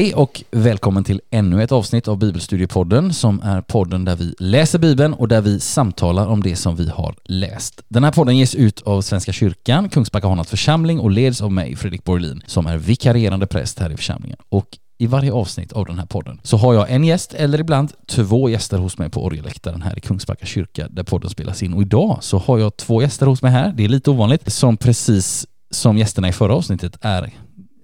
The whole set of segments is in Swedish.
Hej och välkommen till ännu ett avsnitt av Bibelstudiepodden som är podden där vi läser Bibeln och där vi samtalar om det som vi har läst. Den här podden ges ut av Svenska kyrkan, Kungsbacka Hanats församling och leds av mig, Fredrik Borlin, som är vikarierande präst här i församlingen. Och i varje avsnitt av den här podden så har jag en gäst eller ibland två gäster hos mig på orgelläktaren här i Kungsbacka kyrka där podden spelas in. Och idag så har jag två gäster hos mig här, det är lite ovanligt, som precis som gästerna i förra avsnittet är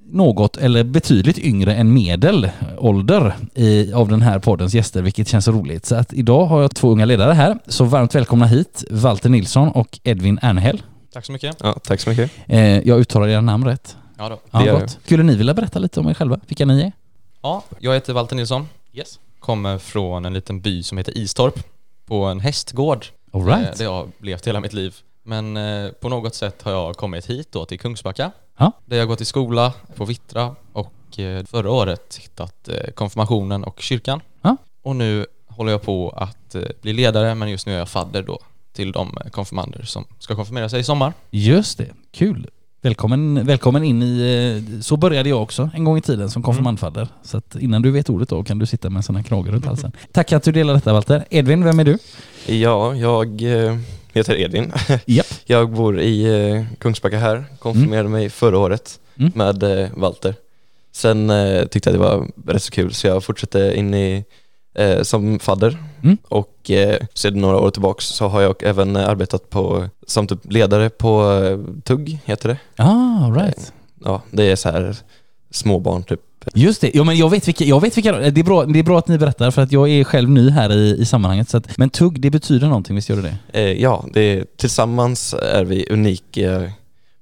något eller betydligt yngre än medelålder i, av den här poddens gäster, vilket känns roligt. Så att idag har jag två unga ledare här, så varmt välkomna hit, Walter Nilsson och Edvin Ernhäll. Tack så mycket. Ja, tack så mycket. Eh, jag uttalar era namn rätt. Ja, då. Ja, Det gör gott. Skulle ni vilja berätta lite om er själva, vilka ni är? ja, jag heter Walter Nilsson. Yes. Kommer från en liten by som heter Istorp på en hästgård All eh, right. där jag har levt hela mitt liv. Men eh, på något sätt har jag kommit hit då till Kungsbacka Ja. där jag gått i skola på Vittra och eh, förra året hittat eh, konfirmationen och kyrkan. Ja. Och nu håller jag på att eh, bli ledare men just nu är jag fadder då till de eh, konfirmander som ska konfirmera sig i sommar. Just det, kul. Välkommen, välkommen in i... eh, Så började jag också en gång i tiden som konfirmandfadder. Så att innan du vet ordet då kan du sitta med en sån här krage runt halsen. Tack att du delar detta Walter. Edvin, vem är du? Ja, jag heter Edvin. Japp. Jag bor i eh, Kungsbacka här, konfirmerade mig förra året Mm. med eh, Walter. Sen eh, tyckte jag det var rätt så kul så jag fortsatte in i eh, som fadder Mm. och eh, sedan några år tillbaks så har jag även arbetat på, som typ ledare på eh, TUGG heter det. Ah, right. Ja, det är så här småbarn typ. Just det, jo, men jag vet vilka, jag vet vilka det, är bra, det är bra att ni berättar för att jag är själv ny här i, i sammanhanget. Så att, men tugg, det betyder någonting, visst gör det det? Eh, ja, det tillsammans är vi unika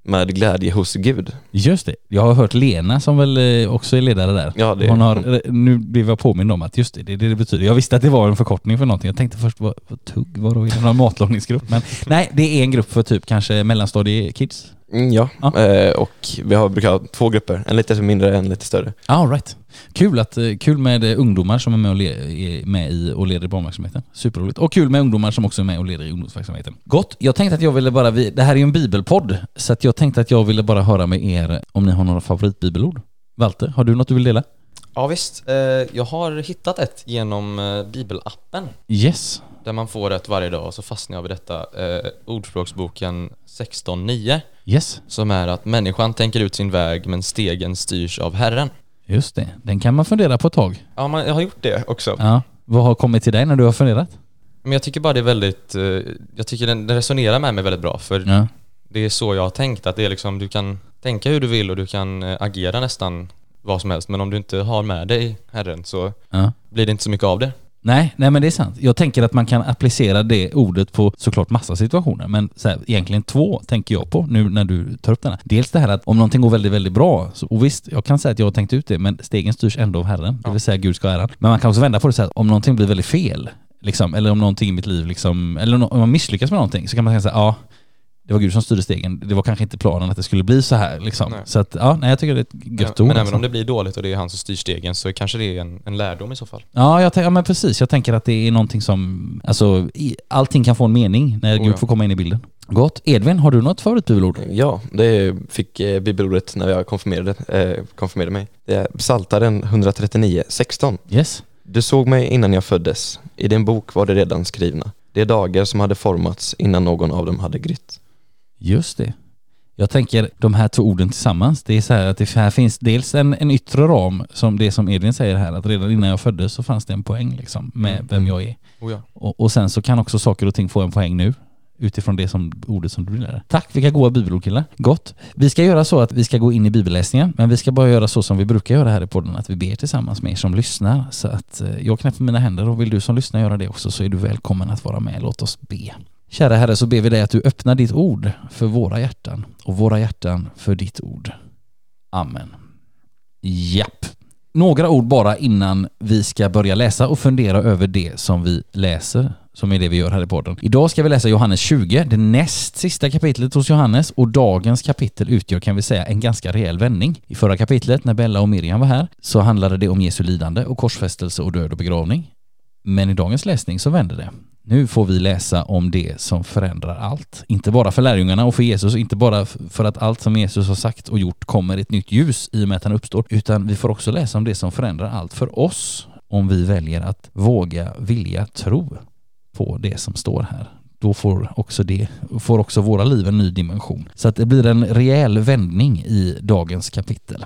med glädje hos Gud. Just det, jag har hört Lena som väl eh, också är ledare där. Ja, det Hon har, nu blev jag påmind om att just det, det det betyder. Jag visste att det var en förkortning för någonting. Jag tänkte först, vad, vad tugg, vadå, är det någon matlagningsgrupp? Men nej, det är en grupp för typ kanske mellanstadiekids. Mm, ja, Ja. Eh, och vi har, brukar ha två grupper, en lite mindre, en lite större. All right. Kul, att, eh, kul med eh, ungdomar som är med, och le, är med i och leder i barnverksamheten. Superroligt. Och kul med ungdomar som också är med och leder i ungdomsverksamheten. Gott. Jag tänkte att jag ville bara, vi, det här är ju en bibelpodd, så att jag tänkte att jag ville bara höra med er om ni har några favoritbibelord. Walter, har du något du vill dela? Ja visst, eh, jag har hittat ett genom eh, bibelappen Yes. Där man får ett varje dag och så fastnar jag vid detta eh, ordspråksboken 16.9 Yes. som är att människan tänker ut sin väg men stegen styrs av Herren. Just det. Den kan man fundera på ett tag. Ja, man, jag har gjort det också. Ja. Vad har kommit till dig när du har funderat? Men jag tycker bara det är väldigt, eh, jag tycker den, den resonerar med mig väldigt bra för Ja. det är så jag har tänkt att det är liksom, du kan tänka hur du vill och du kan eh, agera nästan vad som helst men om du inte har med dig Herren så ja. blir det inte så mycket av det. Nej, nej men det är sant. Jag tänker att man kan applicera det ordet på såklart massa situationer, men så här, egentligen två tänker jag på nu när du tar upp den här. Dels det här att om någonting går väldigt, väldigt bra, så, och visst, jag kan säga att jag har tänkt ut det, men stegen styrs ändå av Herren, det vill säga Gud ska ha äran. Men man kan också vända på det så här, om någonting blir väldigt fel, liksom, eller om någonting i mitt liv, liksom, eller om man misslyckas med någonting, så kan man säga så här, ja, det var Gud som styrde stegen. Det var kanske inte planen att det skulle bli så här liksom. Nej. Så att, ja, nej, jag tycker det är ett gött men ord. men alltså. även om det blir dåligt och det är han som styr stegen så kanske det är en, en lärdom i så fall. Ja, jag ja, men precis. Jag tänker att det är någonting som, alltså i, allting kan få en mening när Oh, Gud ja. får komma in i bilden. Gott. Edvin, har du något favoritbibelord? Ja, det fick eh, bibelordet när jag konfirmerade, eh, konfirmerade mig. Det är Psaltaren 139, 16. Yes. Du såg mig innan jag föddes, i din bok var det redan skrivna. Det är dagar som hade formats innan någon av dem hade grytt. Just det. Jag tänker de här två orden tillsammans, det är så här att det här finns dels en, en yttre ram, som det som Edvin säger här, att redan innan jag föddes så fanns det en poäng liksom med Mm. vem jag är. Oh ja. Och, och sen så kan också saker och ting få en poäng nu utifrån det som ordet som du lärde. Tack, vilka goda bibelord killar. Gott. Vi ska göra så att vi ska gå in i bibelläsningen, men vi ska bara göra så som vi brukar göra här i podden, att vi ber tillsammans med er som lyssnar. Så att eh, jag knäpper mina händer och vill du som lyssnar göra det också så är du välkommen att vara med. Låt oss be. Kära Herre, så ber vi dig att du öppnar ditt ord för våra hjärtan och våra hjärtan för ditt ord. Amen. Japp. Några ord bara innan vi ska börja läsa och fundera över det som vi läser, som är det vi gör här i podden. Idag ska vi läsa Johannes 20, det näst sista kapitlet hos Johannes och dagens kapitel utgör kan vi säga en ganska rejäl vändning. I förra kapitlet när Bella och Miriam var här så handlade det om Jesu lidande och korsfästelse och död och begravning. Men i dagens läsning så vänder det. Nu får vi läsa om det som förändrar allt. Inte bara för lärjungarna och för Jesus, inte bara för att allt som Jesus har sagt och gjort kommer ett nytt ljus i och med att han uppstår, utan vi får också läsa om det som förändrar allt för oss om vi väljer att våga, vilja, tro på det som står här. Då får också, det, får också våra liv en ny dimension. Så att det blir en rejäl vändning i dagens kapitel.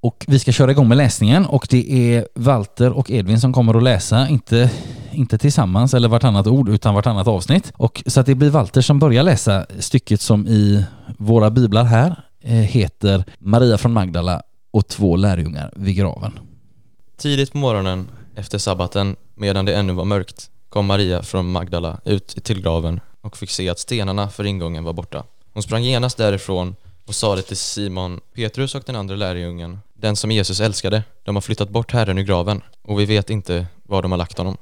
Och vi ska köra igång med läsningen och det är Walter och Edvin som kommer att läsa, inte, inte tillsammans eller vartannat ord utan vartannat avsnitt. Och så att det blir Walter som börjar läsa stycket som i våra biblar här eh, heter Maria från Magdala och två lärjungar vid graven. Tidigt på morgonen efter sabbaten, medan det ännu var mörkt, kom Maria från Magdala ut till graven och fick se att stenarna för ingången var borta. Hon sprang genast därifrån och sade till Simon, Petrus och den andra lärjungen, den som Jesus älskade, de har flyttat bort Herren ur graven och vi vet inte var de har lagt honom.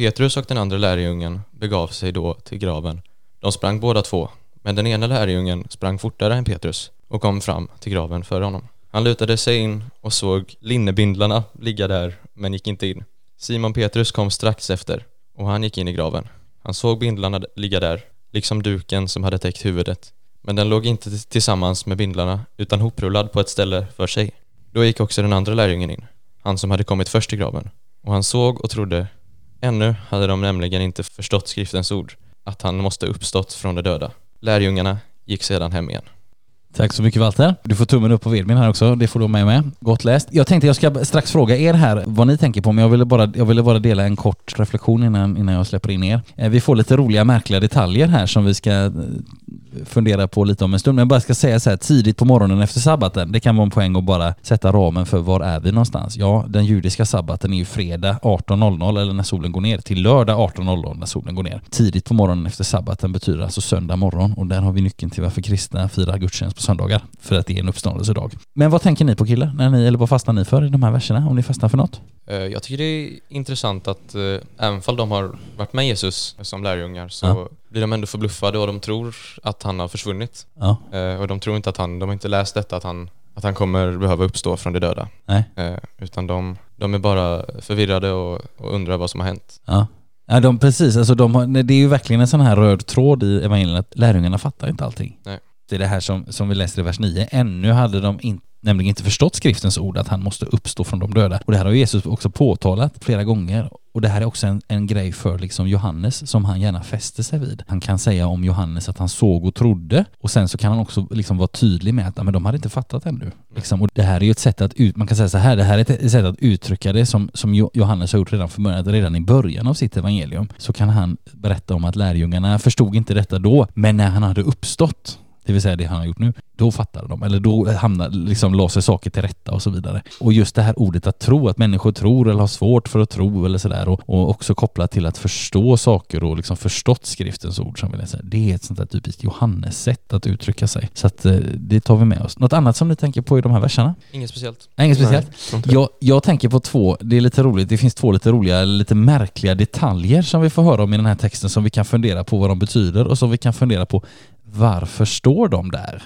Petrus och den andra lärjungen begav sig då till graven. De sprang båda två, men den ena lärjungen sprang fortare än Petrus och kom fram till graven före honom. Han lutade sig in och såg linnebindlarna ligga där, men gick inte in. Simon Petrus kom strax efter och han gick in i graven. Han såg bindlarna ligga där, liksom duken som hade täckt huvudet. Men den låg inte tillsammans med bindlarna utan hoprullad på ett ställe för sig. Då gick också den andra lärjungen in, han som hade kommit först i graven. Och han såg och trodde. Ännu hade de nämligen inte förstått skriftens ord, att han måste uppstått från de döda. Lärjungarna gick sedan hem igen. Tack så mycket Walter. Du får tummen upp på Edvin här också. Det får du med med. Gott läst. Jag tänkte jag ska strax fråga er här vad ni tänker på, men jag ville bara, jag ville bara dela en kort reflektion innan, innan jag släpper in er. Eh, vi får lite roliga märkliga detaljer här som vi ska eh, fundera på lite om en stund. Men jag bara ska säga så här tidigt på morgonen efter sabbaten. Det kan vara en poäng att bara sätta ramen för var är vi någonstans? Ja, den judiska sabbaten är ju fredag 18.00 eller när solen går ner till lördag 18.00 när solen går ner. Tidigt på morgonen efter sabbaten betyder alltså söndag morgon och där har vi nyckeln till varför kristna firar gudstjänst på söndagar. För att det är en uppståndelsedag. Men vad tänker ni på killar? När ni, eller vad fastnar ni för i de här verserna? Om ni fastnar för något? Eh, Jag tycker det är intressant att eh, även fall de har varit med Jesus som lärjungar så Ja. blir de ändå förbluffade och de tror att han har försvunnit. Ja, Eh, Och de tror inte att han, de har inte läst detta att han, att han kommer behöva uppstå från de döda. nej, Eh, Utan de, de är bara förvirrade och, och undrar vad som har hänt. ja. Ja, de, precis. Alltså de har, det är ju verkligen en sån här röd tråd i evangelierna att lärjungarna fattar inte allting. Nej i det här som, som vi läser i vers 9. Ännu hade de in, nämligen inte förstått skriftens ord att han måste uppstå från de döda. Och det här har Jesus också påtalat flera gånger. Och det här är också en, en grej för liksom Johannes som han gärna fäster sig vid. Han kan säga om Johannes att han såg och trodde och sen så kan han också liksom vara tydlig med att men de hade inte fattat ännu. Liksom. Och det här är ju ett sätt att, ut, man kan säga så här, det här är ett, sätt att uttrycka det som, som Johannes har gjort redan från början, redan i början av sitt evangelium så kan han berätta om att lärjungarna förstod inte detta då, men när han hade uppstått det vill säga det han har gjort nu, då fattade de, eller då hamnade, liksom la sig saker till rätta och så vidare. Och just det här ordet att tro, att människor tror eller har svårt för att tro eller sådär och, och också kopplat till att förstå saker och liksom förstått skriftens ord som vi läser. Det är ett sånt där typiskt Johannes-sätt att uttrycka sig. Så att eh, det tar vi med oss. Något annat som ni tänker på i de här verserna? Inget speciellt. Nej, inget speciellt. Nej. Jag, jag tänker på två, det är lite roligt, det finns två lite roliga, lite märkliga detaljer som vi får höra om i den här texten som vi kan fundera på vad de betyder och som vi kan fundera på varför står de där?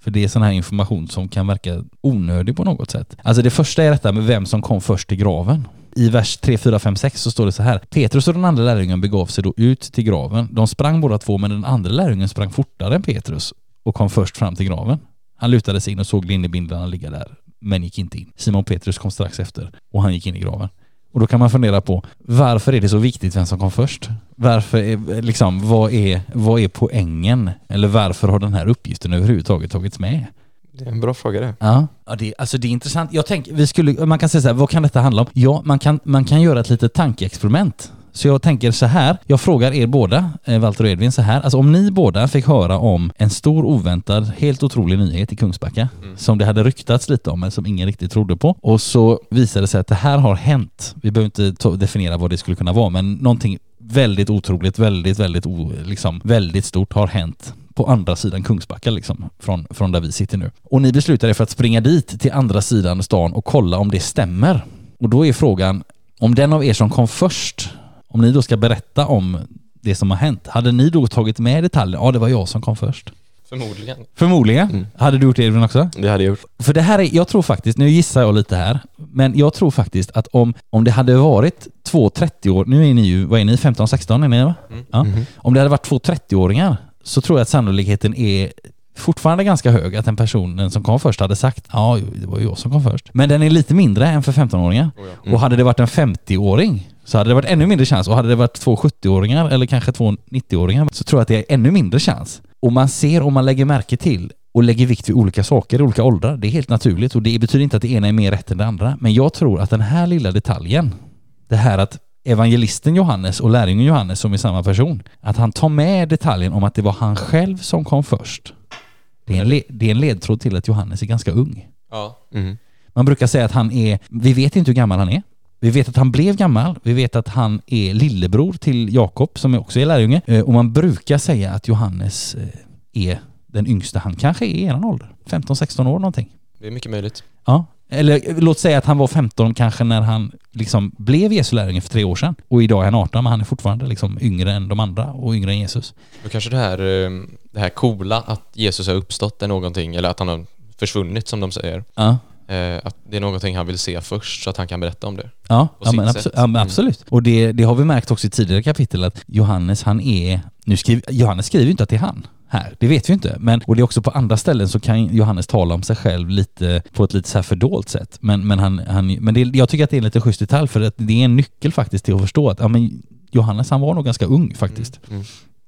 För det är sån här information som kan verka onödig på något sätt. Alltså det första är detta med vem som kom först till graven. I vers 3, 4, 5, 6 så står det så här. Petrus och den andra lärjungen begav sig då ut till graven. De sprang båda två men den andra lärjungen sprang fortare än Petrus och kom först fram till graven. Han lutade sig in och såg linnebindlarna ligga där, men gick inte in. Simon Petrus kom strax efter och han gick in i graven. Och då kan man fundera på varför är det så viktigt vem som kom först? Varför är, liksom, vad är, vad är poängen? Eller varför har den här uppgiften överhuvudtaget tagits med? Det är en bra fråga det. Ja, ja det, alltså det är intressant. Jag tänker, vi skulle, man kan säga så här, vad kan detta handla om? Ja, man kan, man kan göra ett litet tankeexperiment. Så jag tänker så här, jag frågar er båda, eh, Walter och Edvin, så här. Alltså om ni båda fick höra om en stor oväntad, helt otrolig nyhet i Kungsbacka, som det hade ryktats lite om men som ingen riktigt trodde på. Och så visade det sig att det här har hänt. Vi behöver inte definiera vad det skulle kunna vara, men någonting väldigt otroligt, väldigt, väldigt, liksom, väldigt stort har hänt på andra sidan Kungsbacka liksom, från, från där vi sitter nu. Och ni beslutar er för att springa dit till andra sidan stan och kolla om det stämmer. Och då är frågan, om den av er som kom först, om ni då ska berätta om det som har hänt, hade ni då tagit med detaljer? Ja, det var jag som kom först. Förmodligen. Förmodligen. Mm. Hade du gjort det Edvin också? Det hade jag gjort. För det här är, jag tror faktiskt, nu gissar jag lite här, men jag tror faktiskt att om, om det hade varit två 30 år, nu är ni ju, vad är ni, 15-16 är ni va? Mm. Ja. Mhm. Om det hade varit två 30-åringar så tror jag att sannolikheten är fortfarande ganska hög att den personen som kom först hade sagt ja, det var ju jag som kom först. Men den är lite mindre än för 15-åringar. Oh ja. Mm. Och hade det varit en 50-åring så hade det varit ännu mindre chans. Och hade det varit två 70-åringar eller kanske två 90-åringar så tror jag att det är ännu mindre chans. Och man ser och man lägger märke till och lägger vikt vid olika saker i olika åldrar. Det är helt naturligt och det betyder inte att det ena är mer rätt än det andra. Men jag tror att den här lilla detaljen, det här att evangelisten Johannes och lärjungen Johannes som är samma person, att han tar med detaljen om att det var han själv som kom först. Det är en, le- det är en ledtråd till att Johannes är ganska ung. Ja. Mhm. Man brukar säga att han är, vi vet inte hur gammal han är. Vi vet att han blev gammal, vi vet att han är lillebror till Jakob som också är lärjunge Eh, och man brukar säga att Johannes eh, är den yngsta, han kanske är i eran ålder, 15-16 år någonting. Det är mycket möjligt. Ja, eller eh, låt säga att han var 15 kanske när han liksom blev Jesu lärjunge för tre år sedan och idag är han 18 men han är fortfarande liksom yngre än de andra och yngre än Jesus. Då kanske det här, det här coola att Jesus har uppstått är någonting, eller att han har försvunnit som de säger. Ja, Att det är någonting han vill se först så att han kan berätta om det. Ja, ja, men, abso- ja men Mm. absolut. Och det, det har vi märkt också i tidigare kapitel att Johannes han är, nu skriver, Johannes skriver ju inte att det är han här, det vet vi inte. Men, och det är också på andra ställen så kan Johannes tala om sig själv lite på ett lite så här fördolt sätt. Men, men, han, han, men det, jag tycker att det är en lite schysst detalj för att det är en nyckel faktiskt till att förstå att ja, men Johannes han var nog ganska ung faktiskt. Mm.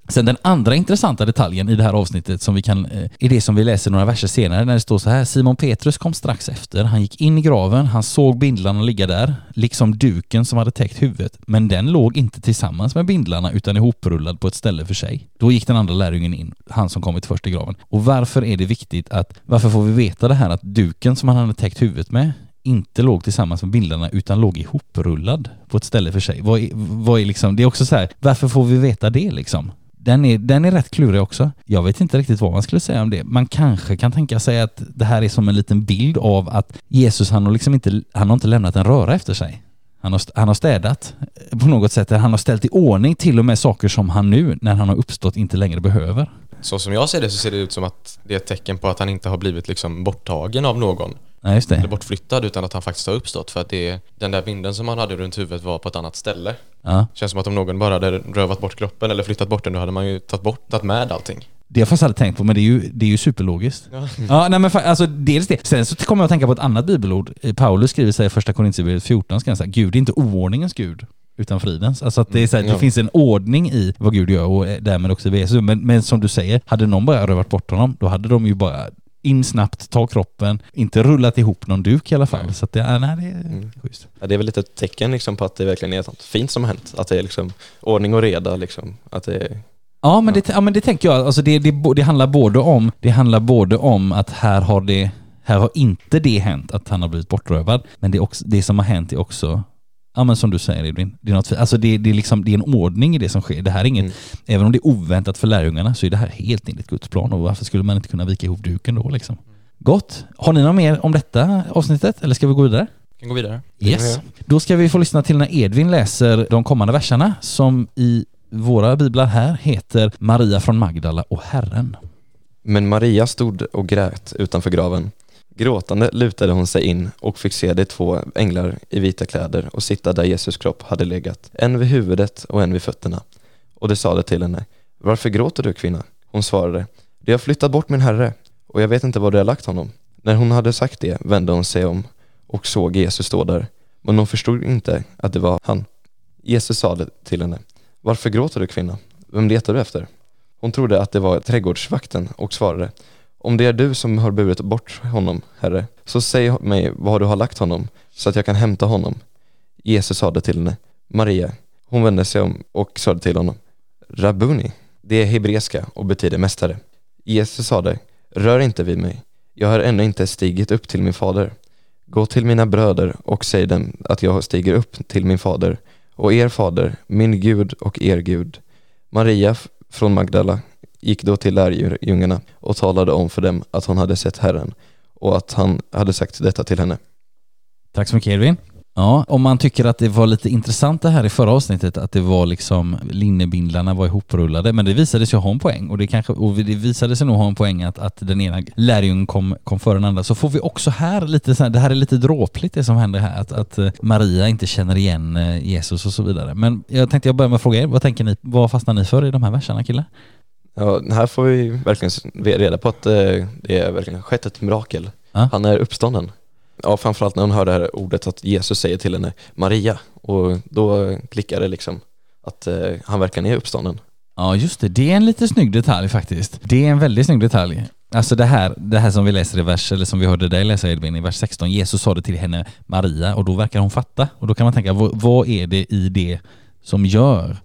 Sen den andra intressanta detaljen i det här avsnittet som vi kan, eh, är det som vi läser några verser senare när det står så här. Simon Petrus kom strax efter. Han gick in i graven, han såg bindlarna ligga där, liksom duken som hade täckt huvudet. Men den låg inte tillsammans med bindlarna utan ihoprullad på ett ställe för sig. Då gick den andra lärjungen in, han som kommit först i graven. Och varför är det viktigt att, varför får vi veta det här att duken som han hade täckt huvudet med inte låg tillsammans med bindlarna utan låg ihoprullad på ett ställe för sig. Vad är, vad är liksom, det är också så här, varför får vi veta det liksom? Den är, den är rätt klurig också. Jag vet inte riktigt vad man skulle säga om det. Man kanske kan tänka sig att det här är som en liten bild av att Jesus han har liksom inte, han har inte lämnat en röra efter sig. Han har, han har städat på något sätt. Han har ställt i ordning till och med saker som han nu, när han har uppstått, inte längre behöver. Så som jag ser det så ser det ut som att det är ett tecken på att han inte har blivit liksom borttagen av någon Nej, just eller det. bortflyttad utan att han faktiskt har uppstått för att det är, den där binden som han hade runt huvudet var på ett annat ställe. Ja. Känns som att om någon bara hade rövat bort kroppen eller flyttat bort den då hade man ju tagit bort, tagit med allting. Det har jag faktiskt aldrig tänkt på, men det är ju, det är ju superlogiskt. Ja. Ja, nej men fa- alltså dels det. Sen så kommer jag att tänka på ett annat bibelord. Eh, Paulus skriver här i första Korinthierbrevet 14, ska jag säga, Gud är inte oordningens Gud, utan fridens. Alltså att det, är så här, det Ja. finns en ordning i vad Gud gör och eh, därmed också i Jesus. Men, men som du säger, hade någon bara rövat bort honom, då hade de ju bara in snabbt, ta kroppen, inte rullat ihop någon duk i alla fall. Nej. Så det, ja, nej, det är Mm. schysst. Ja, det är väl lite ett tecken liksom på att det verkligen är något fint som har hänt. Att det är liksom ordning och reda liksom. Att det är, Ja men, det, ja, men det tänker jag. Alltså det, det, det, handlar både om, det handlar både om att här har det här har inte det hänt att han har blivit bortrövad. Men det, är också, det som har hänt är också, ja men som du säger Edvin, det är, något, alltså det, det, är liksom, det är en ordning i det som sker. Det här är inget, Mm. även om det är oväntat för lärjungarna så är det här helt enligt Guds plan och varför skulle man inte kunna vika ihop duken då liksom? Gott. Har ni något mer om detta avsnittet eller ska vi gå vidare? Vi kan gå vidare. Yes. Då ska vi få lyssna till när Edvin läser de kommande verserna som i våra biblar här heter Maria från Magdala och Herren. Men Maria stod och grät utanför graven. Gråtande lutade hon sig in och fick se de två änglar i vita kläder och sitta där Jesus kropp hade legat, en vid huvudet och en vid fötterna. Och de sade till henne, varför gråter du kvinna? Hon svarade, de har flyttat bort min herre och jag vet inte var de har lagt honom. När hon hade sagt det vände hon sig om och såg Jesus stå där, men hon förstod inte att det var han. Jesus sade till henne, varför gråter du kvinna? Vem letar du efter? Hon trodde att det var trädgårdsvakten och svarade om det är du som har burit bort honom, herre, så säg mig var du har lagt honom så att jag kan hämta honom. Jesus sade till henne Maria. Hon vände sig om och sade till honom Rabuni, det är hebreiska och betyder mästare. Jesus sade Rör inte vid mig, jag har ännu inte stigit upp till min fader. Gå till mina bröder och säg dem att jag stiger upp till min fader och er fader, min Gud och er Gud. Maria från Magdala gick då till lärjungarna och talade om för dem att hon hade sett Herren och att han hade sagt detta till henne. Tack så mycket Edvin. Ja, om man tycker att det var lite intressant det här i förra avsnittet, att det var liksom linnebindlarna var ihoprullade, men det visade sig ha en poäng och det, kanske, och det visade sig nog ha en poäng att, att den ena lärjungen kom, kom före den andra. Så får vi också här lite så här, det här är lite dråpligt det som händer här, att, att eh, Maria inte känner igen eh, Jesus och så vidare. Men jag tänkte jag börjar med att fråga er, vad tänker ni, vad fastnar ni för i de här verserna killar? Ja, här får vi verkligen reda på att eh, det är verkligen skett ett mirakel. Ja. Han är uppstånden. Ja, framförallt när hon hör det här ordet att Jesus säger till henne Maria och då klickar det liksom att eh, han verkligen är uppstånden. Ja just det, det är en lite snygg detalj faktiskt. Det är en väldigt snygg detalj. Alltså det här, det här som vi läser i vers, eller som vi hörde dig läsa Edvin, i vers 16. Jesus sa det till henne Maria och då verkar hon fatta. Och då kan man tänka, vad, vad är det i det som gör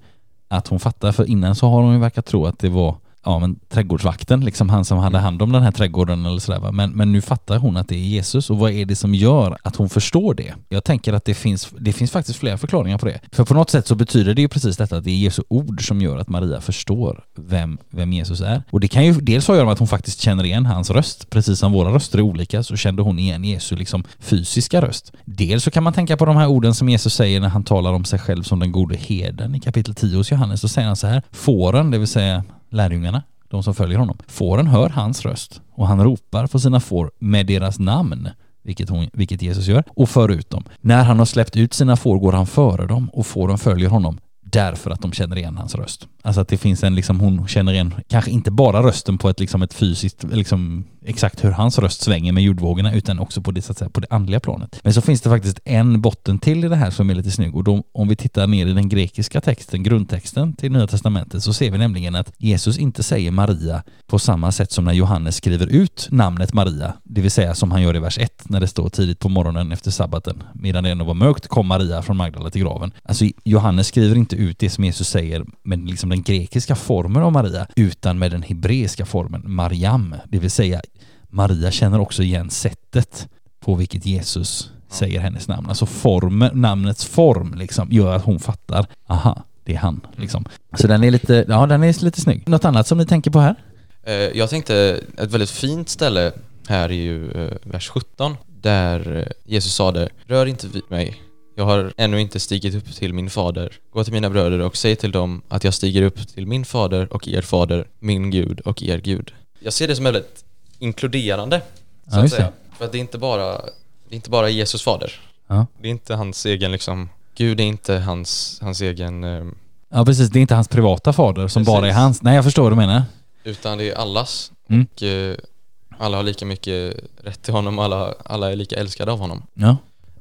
att hon fattar? För innan så har hon ju verkat tro att det var ja, men trädgårdsvakten, liksom han som hade hand om den här trädgården eller sådär. va. Men, men nu fattar hon att det är Jesus och vad är det som gör att hon förstår det? Jag tänker att det finns, det finns faktiskt flera förklaringar på det. För på något sätt så betyder det ju precis detta att det är Jesu ord som gör att Maria förstår vem, vem Jesus är. Och det kan ju dels ha att göra med att hon faktiskt känner igen hans röst. Precis som våra röster är olika så kände hon igen Jesu liksom fysiska röst. Dels så kan man tänka på de här orden som Jesus säger när han talar om sig själv som den gode herden i kapitel 10 hos Johannes. Då säger han så här, fåren, det vill säga lärjungarna, de som följer honom. Fåren hör hans röst och han ropar på sina får med deras namn, vilket, hon, vilket Jesus gör, och för ut dem. När han har släppt ut sina får går han före dem och fåren följer honom därför att de känner igen hans röst. Alltså att det finns en, liksom, hon känner igen, kanske inte bara rösten på ett, liksom, ett fysiskt, liksom, exakt hur hans röst svänger med ljudvågorna, utan också på det, så att säga, på det andliga planet. Men så finns det faktiskt en botten till i det här som är lite snygg och då, om vi tittar ner i den grekiska texten, grundtexten till Nya Testamentet, så ser vi nämligen att Jesus inte säger Maria på samma sätt som när Johannes skriver ut namnet Maria, det vill säga som han gör i vers 1 när det står tidigt på morgonen efter sabbaten, medan det ännu var mörkt kom Maria från Magdala till graven. Alltså Johannes skriver inte ut det som Jesus säger med liksom den grekiska formen av Maria, utan med den hebreiska formen Mariam, det vill säga Maria känner också igen sättet på vilket Jesus säger hennes namn. Alltså formen, namnets form liksom gör att hon fattar, aha, det är han liksom. Så den är lite, ja den är lite snygg. Något annat som ni tänker på här? Eh, Jag tänkte, ett väldigt fint ställe här är ju eh, vers 17 där eh, Jesus sa det Rör inte vid mig, jag har ännu inte stigit upp till min fader. Gå till mina bröder och säg till dem att jag stiger upp till min fader och er fader, min Gud och er Gud. Jag ser det som väldigt inkluderande, så Ja, att säga. det. För att det är inte bara, det är inte bara Jesus fader. Ja. Det är inte hans egen liksom, Gud är inte hans, hans egen, eh, Ja precis, det är inte hans privata fader som Precis. bara är hans. Nej jag förstår vad du menar. utan det är allas. Mm. Och eh, alla har lika mycket rätt till honom, alla, alla är lika älskade av honom. Ja.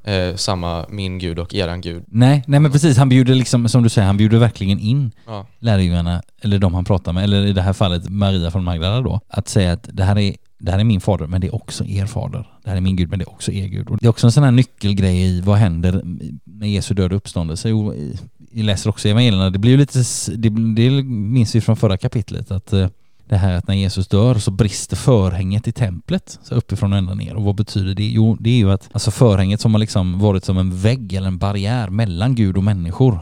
Eh, samma min Gud och eran Gud. Nej, nej men precis, han bjuder liksom, som du säger, han bjuder verkligen in Ja, lärjungarna, eller de han pratar med, eller i det här fallet Maria från Magdala då, att säga att det här är det här är min fader, men det är också er fader. Det här är min Gud, men det är också er Gud. Och det är också en sån här nyckelgrej i vad händer med Jesu död och uppståndelse. Jo, i- Vi läser också evangelierna, det blir ju lite, s- det, det minns vi från förra kapitlet, att eh, det här att när Jesus dör så brister förhänget i templet, så uppifrån och ända ner. Och vad betyder det? Jo, det är ju att alltså förhänget som har liksom varit som en vägg eller en barriär mellan Gud och människor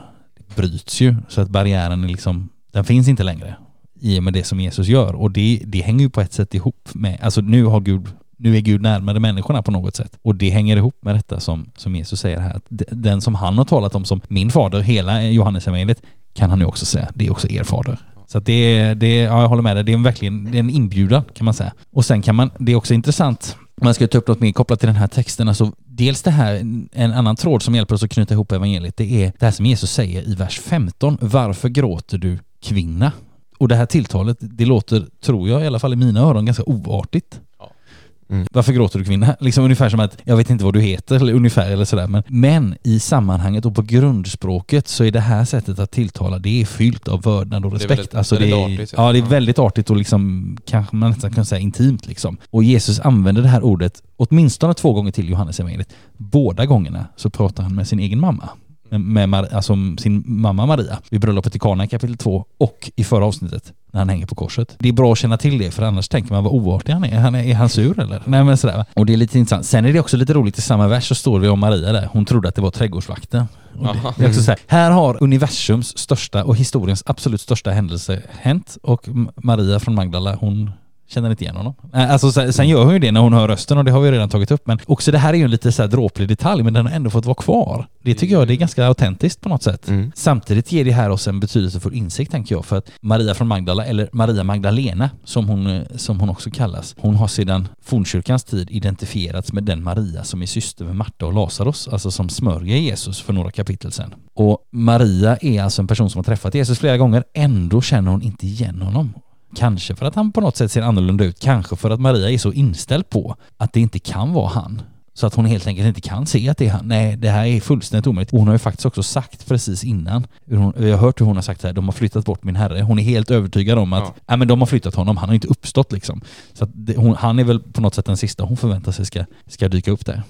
bryts ju, så att barriären är liksom, den finns inte längre i och med det som Jesus gör. Och det, det hänger ju på ett sätt ihop med, alltså nu har Gud nu är Gud närmare människorna på något sätt. Och det hänger ihop med detta som, som Jesus säger här. Att den som han har talat om som min fader, hela Johannes evangeliet kan han ju också säga, det är också er fader. Så att det är, det är, ja jag håller med dig, det är en verkligen det är en inbjudan kan man säga. Och sen kan man, det är också intressant, om man ska ta upp något mer kopplat till den här texten, alltså dels det här, en annan tråd som hjälper oss att knyta ihop evangeliet, det är det här som Jesus säger i vers 15. Varför gråter du kvinna? Och det här tilltalet, det låter, tror jag i alla fall i mina öron, ganska oartigt. Mm. Varför gråter du kvinna? Liksom ungefär som att, jag vet inte vad du heter, eller ungefär eller sådär. Men, men i sammanhanget och på grundspråket så är det här sättet att tilltala, det är fyllt av vördnad och Det är respekt. väldigt- alltså det är, artigt, ja. ja, det är väldigt artigt och liksom, kanske man nästan kan säga intimt liksom. Och Jesus använder det här ordet åtminstone två gånger till Johannes evangeliet. Båda gångerna så pratar han med sin egen mamma. Med Mar- alltså sin mamma Maria vid bröllopet i Kana i kapitel 2 och i förra avsnittet när han hänger på korset. Det är bra att känna till det för annars tänker man vad oartig han är. Han är, är han sur eller? Nej men sådär. Och det är lite intressant. Sen är det också lite roligt i samma vers så står det om Maria där. Hon trodde att det var trädgårdsvakten. Det, är också så här, här har universums största och historiens absolut största händelse hänt och Maria från Magdala hon känner inte igen honom. Alltså sen, gör hon ju det när hon hör rösten och det har vi redan tagit upp. Men också det här är ju en lite så här dråplig detalj men den har ändå fått vara kvar. Det tycker jag det är ganska autentiskt på något sätt. Mm. Samtidigt ger det här oss en betydelsefull insikt tänker jag för att Maria från Magdala, eller Maria Magdalena som hon, som hon också kallas, hon har sedan fornkyrkans tid identifierats med den Maria som är syster med Marta och Lazarus, alltså som smörjer Jesus för några kapitel sedan. Och Maria är alltså en person som har träffat Jesus flera gånger, ändå känner hon inte igen honom. Kanske för att han på något sätt ser annorlunda ut, kanske för att Maria är så inställd på att det inte kan vara han. Så att hon helt enkelt inte kan se att det är han. Nej, det här är fullständigt omöjligt. Hon har ju faktiskt också sagt precis innan, hon, vi har hört hur hon har sagt här, de har flyttat bort min herre. Hon är helt övertygad om att, Ja. nej men de har flyttat honom, han har inte uppstått liksom. Så att det, hon, han är väl på något sätt den sista hon förväntar sig ska, ska dyka upp där.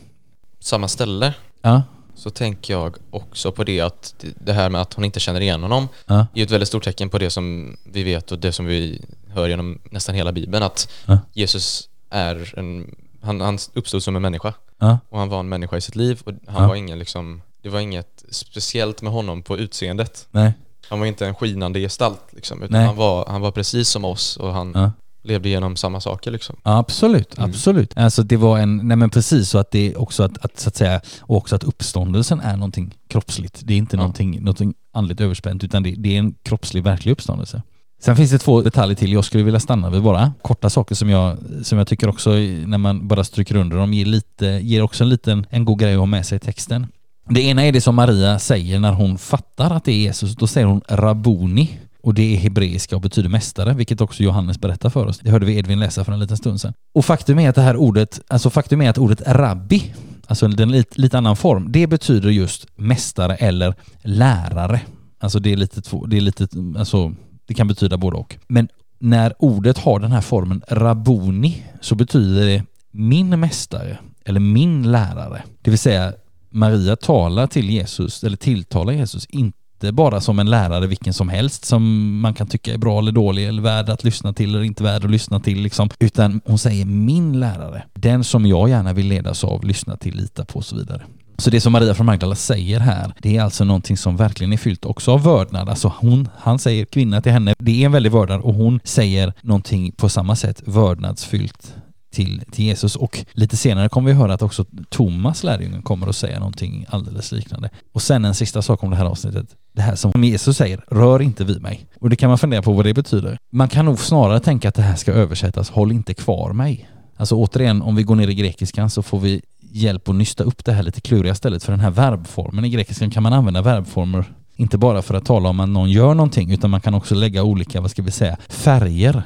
Samma ställe Ja, så tänker jag också på det att det- här med att hon inte känner igen honom ja, är ett väldigt stort tecken på det som vi vet och det som vi hör genom nästan hela bibeln att Ja. Jesus är en, han, han uppstod som en människa ja, och han var en människa i sitt liv och han var ingen liksom, det var inget speciellt med honom på utseendet. nej, Han var inte en skinande gestalt liksom, utan Nej. han var, han var precis som oss och han. Levde igenom samma saker liksom. Absolut, Mm. absolut. Alltså det var en, nej men precis så att det också att, att så att säga, och också att uppståndelsen är någonting kroppsligt. Det är inte Ja. någonting, någonting andligt överspänt utan det, det är en kroppslig verklig uppståndelse. Sen finns det två detaljer till jag skulle vilja stanna vid bara. Korta saker som jag, som jag tycker också när man bara stryker under dem ger, lite, ger också en liten, en god grej att ha med sig i texten. Det ena är det som Maria säger när hon fattar att det är Jesus. Då säger hon Rabuni och det är hebreiska och betyder mästare, vilket också Johannes berättar för oss. Det hörde vi Edvin läsa för en liten stund sedan. Och faktum är att det här ordet, alltså faktum är att ordet rabbi, alltså den lite, lite annan form, det betyder just mästare eller lärare. Alltså det är lite, två- det är lite, alltså det kan betyda både och. Men när ordet har den här formen rabuni så betyder det min mästare eller min lärare. Det vill säga Maria talar till Jesus, eller tilltalar Jesus, inte inte bara som en lärare vilken som helst som man kan tycka är bra eller dålig eller värd att lyssna till eller inte värd att lyssna till liksom. Utan hon säger min lärare, den som jag gärna vill ledas av, lyssna till, lita på och så vidare. Så det som Maria från Magdala säger här, det är alltså någonting som verkligen är fyllt också av vördnad. Alltså hon, han säger kvinna till henne, det är en väldig vördnad och hon säger någonting på samma sätt vördnadsfyllt till, till Jesus och lite senare kommer vi höra att också Thomas lärjungen kommer att säga någonting alldeles liknande. Och sen en sista sak om det här avsnittet. Det här som Jesus säger, rör inte vid mig. Och det kan man fundera på vad det betyder. Man kan nog snarare tänka att det här ska översättas, håll inte kvar mig. Alltså återigen, om vi går ner i grekiskan så får vi hjälp att nysta upp det här lite kluriga stället för den här verbformen. I grekiskan kan man använda verbformer inte bara för att tala om att någon gör någonting utan man kan också lägga olika, vad ska vi säga, färger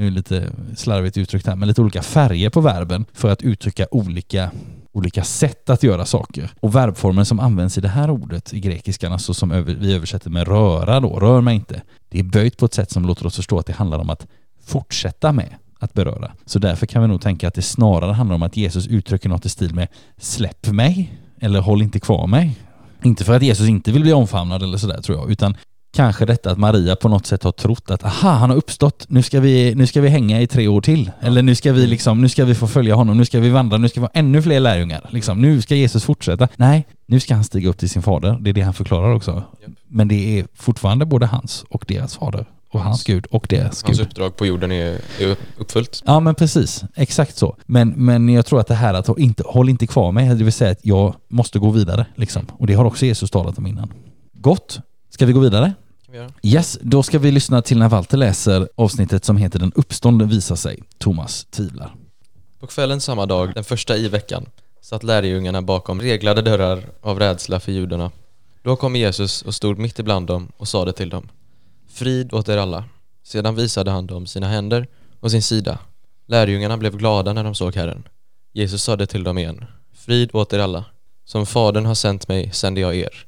det är lite slarvigt uttryckt här, men lite olika färger på verben för att uttrycka olika, olika sätt att göra saker. Och verbformen som används i det här ordet i grekiskan, alltså som över, vi översätter med röra då, rör mig inte, det är böjt på ett sätt som låter oss förstå att det handlar om att fortsätta med att beröra. Så därför kan vi nog tänka att det snarare handlar om att Jesus uttrycker något i stil med släpp mig eller håll inte kvar mig. Inte för att Jesus inte vill bli omfamnad eller sådär tror jag, utan kanske detta att Maria på något sätt har trott att aha, han har uppstått, nu ska vi, nu ska vi hänga i tre år till. Eller nu ska vi liksom, nu ska vi få följa honom, nu ska vi vandra, nu ska vi ha ännu fler lärjungar. Liksom, nu ska Jesus fortsätta. Nej, nu ska han stiga upp till sin fader. Det är det han förklarar också. Men det är fortfarande både hans och deras fader. Och hans Gud och deras Hans Gud. uppdrag på jorden är, är uppfyllt. Ja men precis, exakt så. Men, men jag tror att det här att inte, håll inte kvar mig, det vill säga att jag måste gå vidare. Liksom. Och det har också Jesus talat om innan. Gott, ska vi gå vidare? Kan vi göra? Yes, då ska vi lyssna till när Walter läser avsnittet som heter Den uppståndne visar sig. Thomas tvivlar. På kvällen samma dag, den första i veckan, satt lärjungarna bakom reglade dörrar av rädsla för judarna. Då kom Jesus och stod mitt ibland dem och sade till dem Frid åt er alla. Sedan visade han dem sina händer och sin sida. Lärjungarna blev glada när de såg Herren. Jesus sade till dem igen Frid åt er alla. Som Fadern har sänt mig sänder jag er.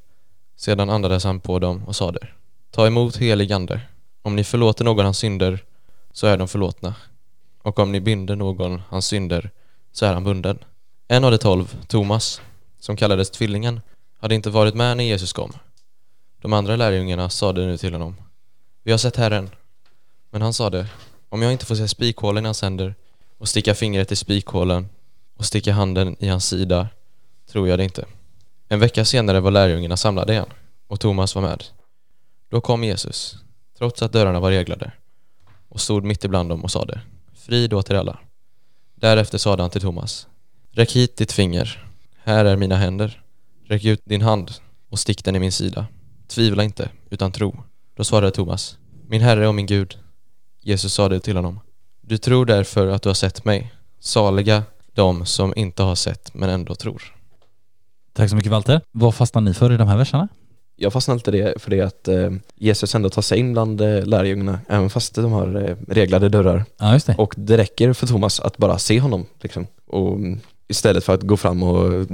Sedan andades han på dem och sade Ta emot helig ande. Om ni förlåter någon hans synder så är de förlåtna och om ni binder någon hans synder så är han bunden. En av de tolv, Thomas, som kallades Tvillingen, hade inte varit med när Jesus kom. De andra lärjungarna sade nu till honom Vi har sett Herren. Men han sade Om jag inte får se spikhålen i hans händer och sticka fingret i spikhålen och sticka handen i hans sida tror jag det inte. En vecka senare var lärjungarna samlade igen och Thomas var med. Då kom Jesus, trots att dörrarna var reglade och stod mitt ibland dem och sade Frid åt er alla. Därefter sade han till Thomas, räck hit ditt finger. Här är mina händer. Räck ut din hand och stick den i min sida. Tvivla inte, utan tro. Då svarade Thomas, min Herre och min Gud. Jesus sade till honom, du tror därför att du har sett mig. Saliga de som inte har sett men ändå tror. Tack så mycket Walter. Vad fastnar ni för i de här verserna? Jag fastnar det för det att eh, Jesus ändå tar sig in bland eh, lärjungarna även fast de har eh, reglade dörrar. Ja, just det. Och det räcker för Thomas att bara se honom liksom. Och istället för att gå fram och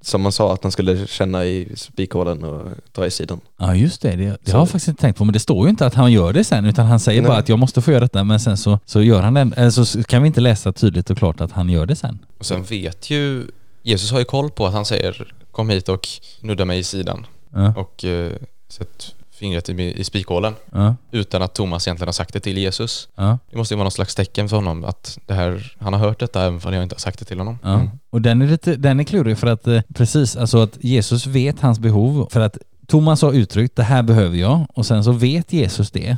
som man sa att han skulle känna i spikhålen och ta i sidan. Ja, just det. Det, det har jag faktiskt inte tänkt på, men det står ju inte att han gör det sen, utan han säger Nej. bara att jag måste få göra detta, men sen så, så gör han det. Eller så kan vi inte läsa tydligt och klart att han gör det sen. Och sen vet ju, Jesus har ju koll på att han säger kom hit och nudda mig i sidan Ja, och eh, sätt fingret i, i spikhålen ja, utan att Thomas egentligen har sagt det till Jesus. ja. Det måste ju vara någon slags tecken för honom att det här, han har hört detta även om jag inte har sagt det till honom. Ja. Mm. Och den är lite, den är klurig för att eh, precis, alltså att Jesus vet hans behov för att Thomas har uttryckt det här behöver jag och sen så vet Jesus det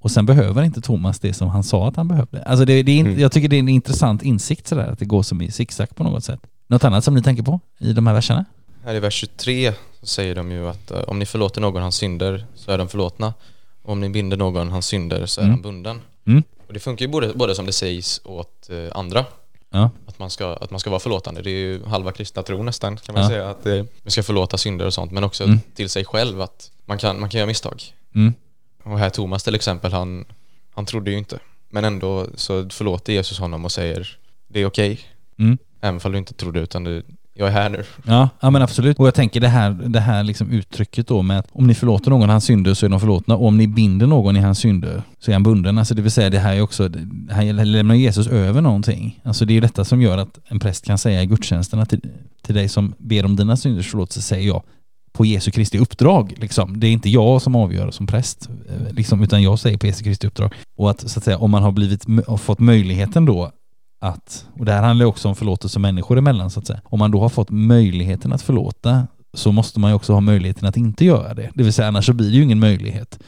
och sen behöver inte Thomas det som han sa att han behövde. Alltså det, det är, Mm. jag tycker det är en intressant insikt sådär att det går som i zigzag på något sätt. Något annat som ni tänker på i de här verserna? Här i vers 23 så säger de ju att eh, om ni förlåter någon hans synder så är de förlåtna. Och om ni binder någon hans synder så är Mm. han bunden. Mm. Och det funkar ju både, både som det sägs åt eh, andra, Ja, att man, ska, att man ska vara förlåtande. Det är ju halva kristna tro nästan kan man Ja. säga, att eh, vi ska förlåta synder och sånt. Men också Mm. till sig själv att man kan, man kan göra misstag. mm. Och här Thomas till exempel, han, han trodde ju inte. Men ändå så förlåter Jesus honom och säger det är okej. Mm. Även om du inte trodde utan du, jag är här nu. Ja, ja men absolut. Och jag tänker det här, det här liksom uttrycket då med att om ni förlåter någon hans synder så är de förlåtna och om ni binder någon i hans synder så är han bunden. Alltså det vill säga det här är också, här lämnar Jesus över någonting. Alltså det är detta som gör att en präst kan säga i gudstjänsterna till, till dig som ber om dina synders förlåtelse säger jag på Jesu Kristi uppdrag. Liksom. Det är inte jag som avgör som präst, eh, liksom, utan jag säger på Jesu Kristi uppdrag. Och att så att säga, om man har blivit, har fått möjligheten då att, och det här handlar ju också om förlåtelse människor emellan så att säga. Om man då har fått möjligheten att förlåta så måste man ju också ha möjligheten att inte göra det. Det vill säga annars så blir det ju ingen möjlighet.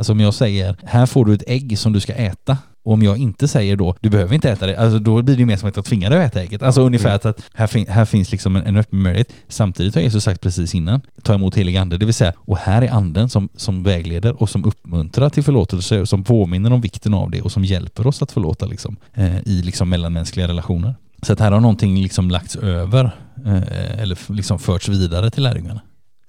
Alltså om jag säger, här får du ett ägg som du ska äta. Och om jag inte säger då, du behöver inte äta det, alltså då blir det mer som att jag tvingar dig att äta ägget. Alltså ungefär att, att här, fin- här finns liksom en, en öppen möjlighet. Samtidigt har Jesus sagt precis innan, ta emot helig ande, det vill säga, och här är anden som, som vägleder och som uppmuntrar till förlåtelse och som påminner om vikten av det och som hjälper oss att förlåta liksom, eh, i liksom mellanmänskliga relationer. Så att här har någonting liksom lagts över eh, eller liksom förts vidare till lärjungarna.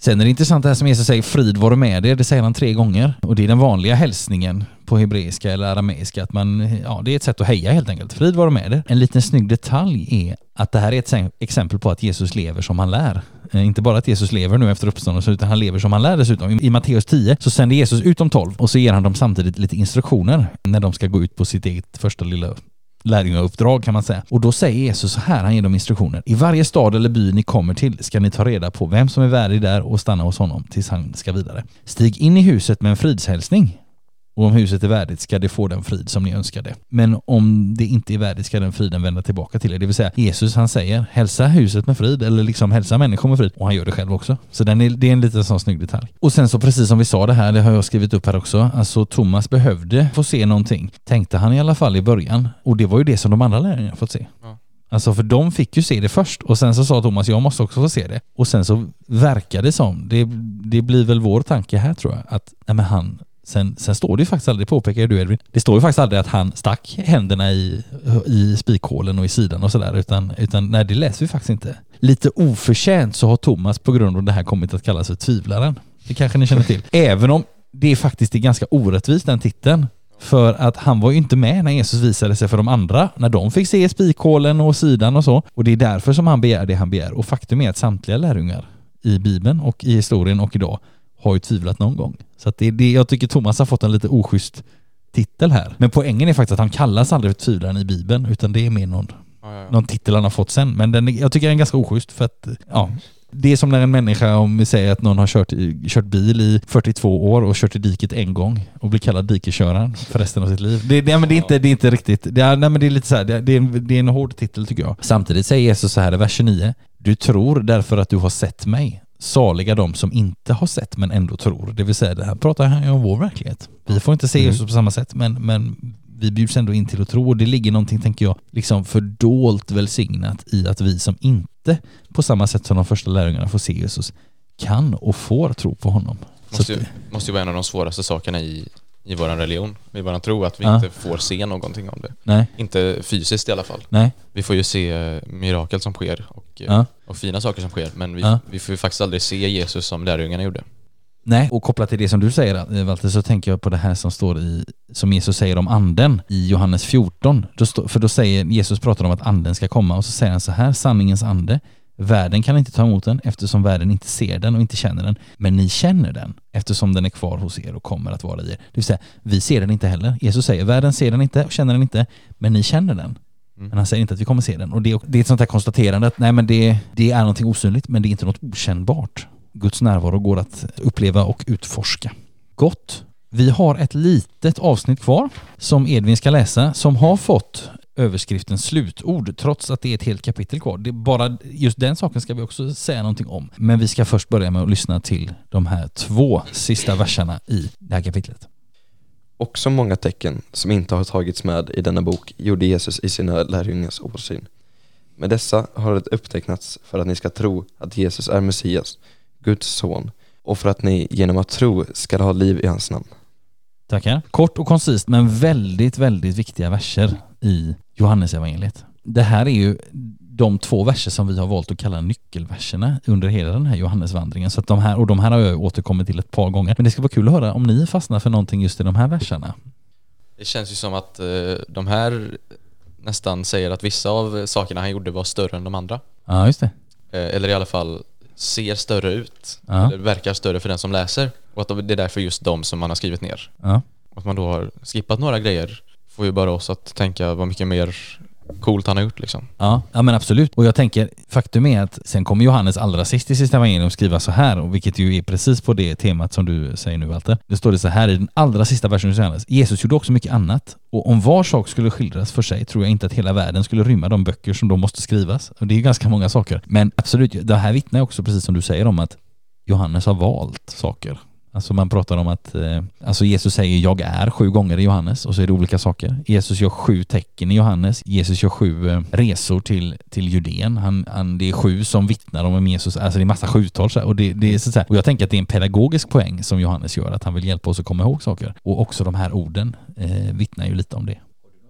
Sen är det intressant det här som Jesus säger, frid vare med er, det säger han tre gånger. Och det är den vanliga hälsningen på hebreiska eller arameiska, att man, ja det är ett sätt att heja helt enkelt. Frid vare med er. En liten snygg detalj är att det här är ett exempel på att Jesus lever som han lär. Eh, inte bara att Jesus lever nu efter uppståndelsen, utan han lever som han lär dessutom. I Matteus 10 så sänder Jesus ut de tolv och så ger han dem samtidigt lite instruktioner när de ska gå ut på sitt eget första lilla lärjungauppdrag kan man säga. Och då säger Jesus så här, han ger dem instruktioner. I varje stad eller by ni kommer till ska ni ta reda på vem som är värdig där och stanna hos honom tills han ska vidare. Stig in i huset med en fridshälsning. Och om huset är värdigt ska det få den frid som ni önskade. Men om det inte är värdigt ska den friden vända tillbaka till er. Det vill säga Jesus han säger hälsa huset med frid eller liksom hälsa människor med frid. Och han gör det själv också. Så den är, det är en liten sån snygg detalj. Och sen så precis som vi sa det här, det har jag skrivit upp här också. Alltså Thomas behövde få se någonting. Tänkte han i alla fall i början. Och det var ju det som de andra lärjungarna fått se. Ja. Alltså för de fick ju se det först och sen så sa Thomas jag måste också få se det. Och sen så verkar det som, det, det blir väl vår tanke här tror jag, att nej men han Sen, sen står det ju faktiskt aldrig, det påpekar du Edvin, det står ju faktiskt aldrig att han stack händerna i, i spikhålen och i sidan och sådär, utan, utan nej det läser vi faktiskt inte. Lite oförtjänt så har Thomas på grund av det här kommit att kallas för tvivlaren. Det kanske ni känner till. Även om det faktiskt är ganska orättvist den titeln. För att han var ju inte med när Jesus visade sig för de andra, när de fick se spikhålen och sidan och så. Och det är därför som han begär det han begär. Och faktum är att samtliga lärjungar i Bibeln och i historien och idag har ju tvivlat någon gång. Så att det är det, jag tycker Thomas har fått en lite oschysst titel här. Men poängen är faktiskt att han kallas aldrig för tvivlaren i Bibeln, utan det är mer någon, Ja, ja, ja. någon titel han har fått sen. Men den, jag tycker den är ganska oschysst för att, ja. Det är som när en människa, om vi säger att någon har kört, kört bil i 42 år och kört i diket en gång och blir kallad dikesköraren för resten av sitt liv. Det, det, men det, är, inte, det är inte riktigt, det är, nej, men det är lite så här, det, är- det, är en, det är en hård titel tycker jag. Samtidigt säger Jesus så här i vers 29. Du tror därför att du har sett mig. Saliga de som inte har sett men ändå tror. Det vill säga, det här pratar han ju om vår verklighet. Vi får inte se Mm. Jesus på samma sätt, men, men vi bjuds ändå in till att tro och det ligger någonting, tänker jag, liksom fördolt välsignat i att vi som inte på samma sätt som de första lärjungarna får se Jesus kan och får tro på honom. Måste, ju, måste ju vara en av de svåraste sakerna i, i vår religion, i vår tro, att vi Ja. inte får se någonting om det. nej, Inte fysiskt i alla fall. nej, Vi får ju se eh, mirakel som sker och, eh, ja. och fina saker som sker, men vi, Ja. vi får ju faktiskt aldrig se Jesus som lärjungarna gjorde. Nej, och kopplat till det som du säger eh, Walter, så tänker jag på det här som står i, som Jesus säger om anden i Johannes 14. Då stå, för då säger, Jesus pratar om att anden ska komma och så säger han så här, sanningens ande, världen kan inte ta emot den eftersom världen inte ser den och inte känner den, men ni känner den eftersom den är kvar hos er och kommer att vara i er. Det vill säga, vi ser den inte heller. Jesus säger, världen ser den inte och känner den inte, men ni känner den. Mm. Men han säger inte att vi kommer se den. Och det, är- det är ett sånt här konstaterande att nej men det, det är någonting osynligt men det är inte något okännbart. Guds närvaro går att uppleva och utforska. Gott. Vi har ett litet avsnitt kvar som Edvin ska läsa som har fått överskriften slutord trots att det är ett helt kapitel kvar. Det bara just den saken ska vi också säga någonting om. Men vi ska först börja med att lyssna till de här två sista verserna i det här kapitlet. Också många tecken som inte har tagits med i denna bok gjorde Jesus i sina lärjungars åsyn. Med dessa har det upptecknats för att ni ska tro att Jesus är Messias, Guds son, och för att ni genom att tro ska ha liv i hans namn. Tackar. Kort och koncist men väldigt, väldigt viktiga verser i Johannesevangeliet. Det här är ju de två verser som vi har valt att kalla nyckelverserna under hela den här Johannesvandringen. Så att de här, och de här har jag återkommit till ett par gånger. Men det ska vara kul att höra om ni fastnar för någonting just i de här verserna. Det känns ju som att eh, de här nästan säger att vissa av sakerna han gjorde var större än de andra. Ja, just det. Eh, eller i alla fall ser större ut, Ja. eller verkar större för den som läser. Och att det är därför just de som man har skrivit ner. Ja. Att man då har skippat några grejer får ju bara oss att tänka vad mycket mer coolt han har gjort liksom. Ja, ja men absolut. Och jag tänker, faktum är att sen kommer Johannes allra sist i sista evangelium skriva så här, och vilket ju är precis på det temat som du säger nu Walter. Det står det så här i den allra sista versen hos Johannes. Jesus gjorde också mycket annat, och om var sak skulle skildras för sig tror jag inte att hela världen skulle rymma de böcker som då måste skrivas. Och det är ju ganska många saker. Men absolut, det här vittnar ju också precis som du säger om att Johannes har valt saker. Alltså man pratar om att, eh, alltså Jesus säger jag är sju gånger i Johannes och så är det olika saker. Jesus gör sju tecken i Johannes. Jesus gör sju eh, resor till, till Judeen. Han, han, det är sju som vittnar om Jesus. Alltså det är massa sjutal så här. och det, det är så här. Och jag tänker att det är en pedagogisk poäng som Johannes gör, att han vill hjälpa oss att komma ihåg saker. Och också de här orden eh, vittnar ju lite om det.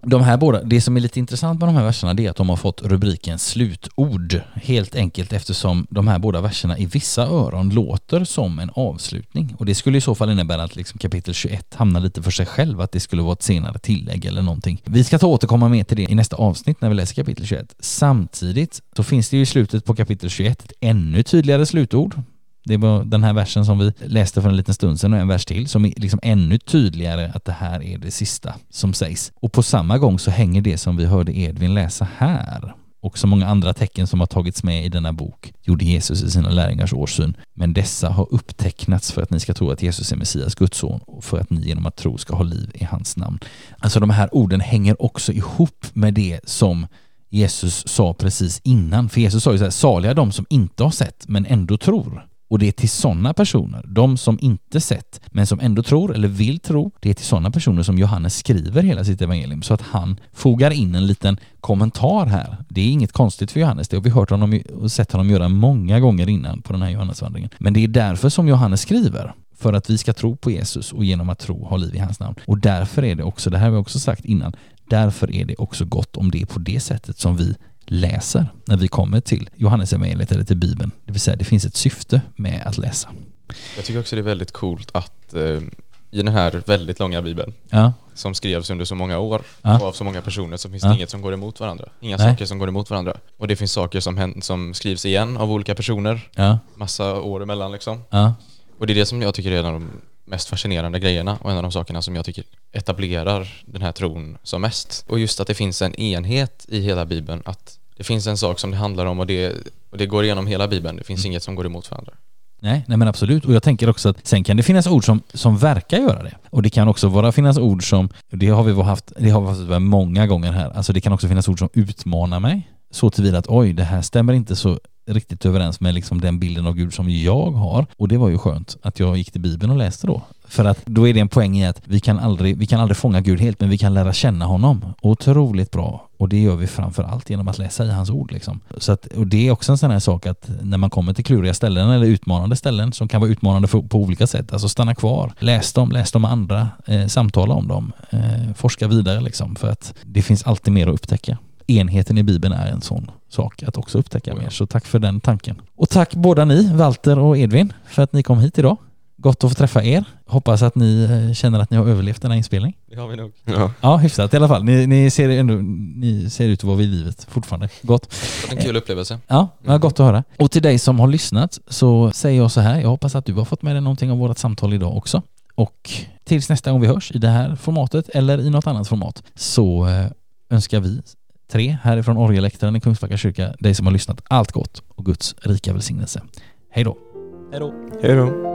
De här båda, det som är lite intressant med de här verserna det är att de har fått rubriken slutord. Helt enkelt eftersom de här båda verserna i vissa öron låter som en avslutning. Och det skulle i så fall innebära att liksom kapitel 21 hamnar lite för sig själv, att det skulle vara ett senare tillägg eller någonting. Vi ska ta återkomma mer till det i nästa avsnitt när vi läser kapitel 21. Samtidigt så finns det ju i slutet på kapitel 21 ett ännu tydligare slutord. Det var den här versen som vi läste för en liten stund sedan och en vers till som är liksom ännu tydligare att det här är det sista som sägs. Och på samma gång så hänger det som vi hörde Edvin läsa här och så många andra tecken som har tagits med i denna bok gjorde Jesus i sina lärjungars årsyn. Men dessa har upptecknats för att ni ska tro att Jesus är Messias, Guds son och för att ni genom att tro ska ha liv i hans namn. Alltså de här orden hänger också ihop med det som Jesus sa precis innan. För Jesus sa ju så här, saliga de som inte har sett men ändå tror. Och det är till sådana personer, de som inte sett men som ändå tror eller vill tro, det är till sådana personer som Johannes skriver hela sitt evangelium så att han fogar in en liten kommentar här. Det är inget konstigt för Johannes, det har vi hört honom och sett honom göra många gånger innan på den här Johannesvandringen. Men det är därför som Johannes skriver för att vi ska tro på Jesus och genom att tro ha liv i hans namn. Och därför är det också, det här har vi också sagt innan, därför är det också gott om det är på det sättet som vi läser när vi kommer till Johannes evangeliet eller till Bibeln. Det vill säga det finns ett syfte med att läsa. Jag tycker också det är väldigt coolt att eh, i den här väldigt långa bibeln Ja, som skrevs under så många år Ja. och av så många personer så finns Ja. det inget som går emot varandra. Inga Nej. saker som går emot varandra. Och det finns saker som, som skrivs igen av olika personer, massa år emellan liksom. Och det är det som jag tycker är en av de mest fascinerande grejerna och en av de sakerna som jag tycker etablerar den här tron som mest. Och just att det finns en enhet i hela bibeln, att det finns en sak som det handlar om och det, och det går igenom hela bibeln. Det finns inget som går emot varandra. Nej, nej men absolut. Och jag tänker också att sen kan det finnas ord som, som verkar göra det. Och det kan också vara finnas ord som, det har vi haft, det har vi haft många gånger här, alltså det kan också finnas ord som utmanar mig. Så tillvida att oj, det här stämmer inte så riktigt överens med liksom den bilden av Gud som jag har. Och det var ju skönt att jag gick till Bibeln och läste då. För att då är det en poäng i att vi kan aldrig, vi kan aldrig fånga Gud helt, men vi kan lära känna honom. Otroligt bra. Och det gör vi framför allt genom att läsa i hans ord. Liksom. Så att, och det är också en sån här sak att när man kommer till kluriga ställen eller utmanande ställen som kan vara utmanande för, på olika sätt, alltså stanna kvar, läs dem, läs dem med andra, eh, samtala om dem, eh, forska vidare liksom. För att det finns alltid mer att upptäcka enheten i Bibeln är en sån sak att också upptäcka mer. Så tack för den tanken. Och tack båda ni, Walter och Edvin, för att ni kom hit idag. Gott att få träffa er. Hoppas att ni eh, känner att ni har överlevt denna inspelning. Det har vi nog. Ja. Ja, hyfsat i alla fall. Ni, ni, ser, ändå, ni ser ut att vara vid livet fortfarande. Gott. En kul upplevelse. Ja, ja, gott att höra. Och till dig som har lyssnat så säger jag så här. Jag hoppas att du har fått med dig någonting av vårt samtal idag också. Och tills nästa gång vi hörs i det här formatet eller i något annat format så eh, önskar vi tre härifrån orgeläktaren i Kungsbacka kyrka dig som har lyssnat allt gott och Guds rika välsignelse. Hej då! Hej då! Hej då.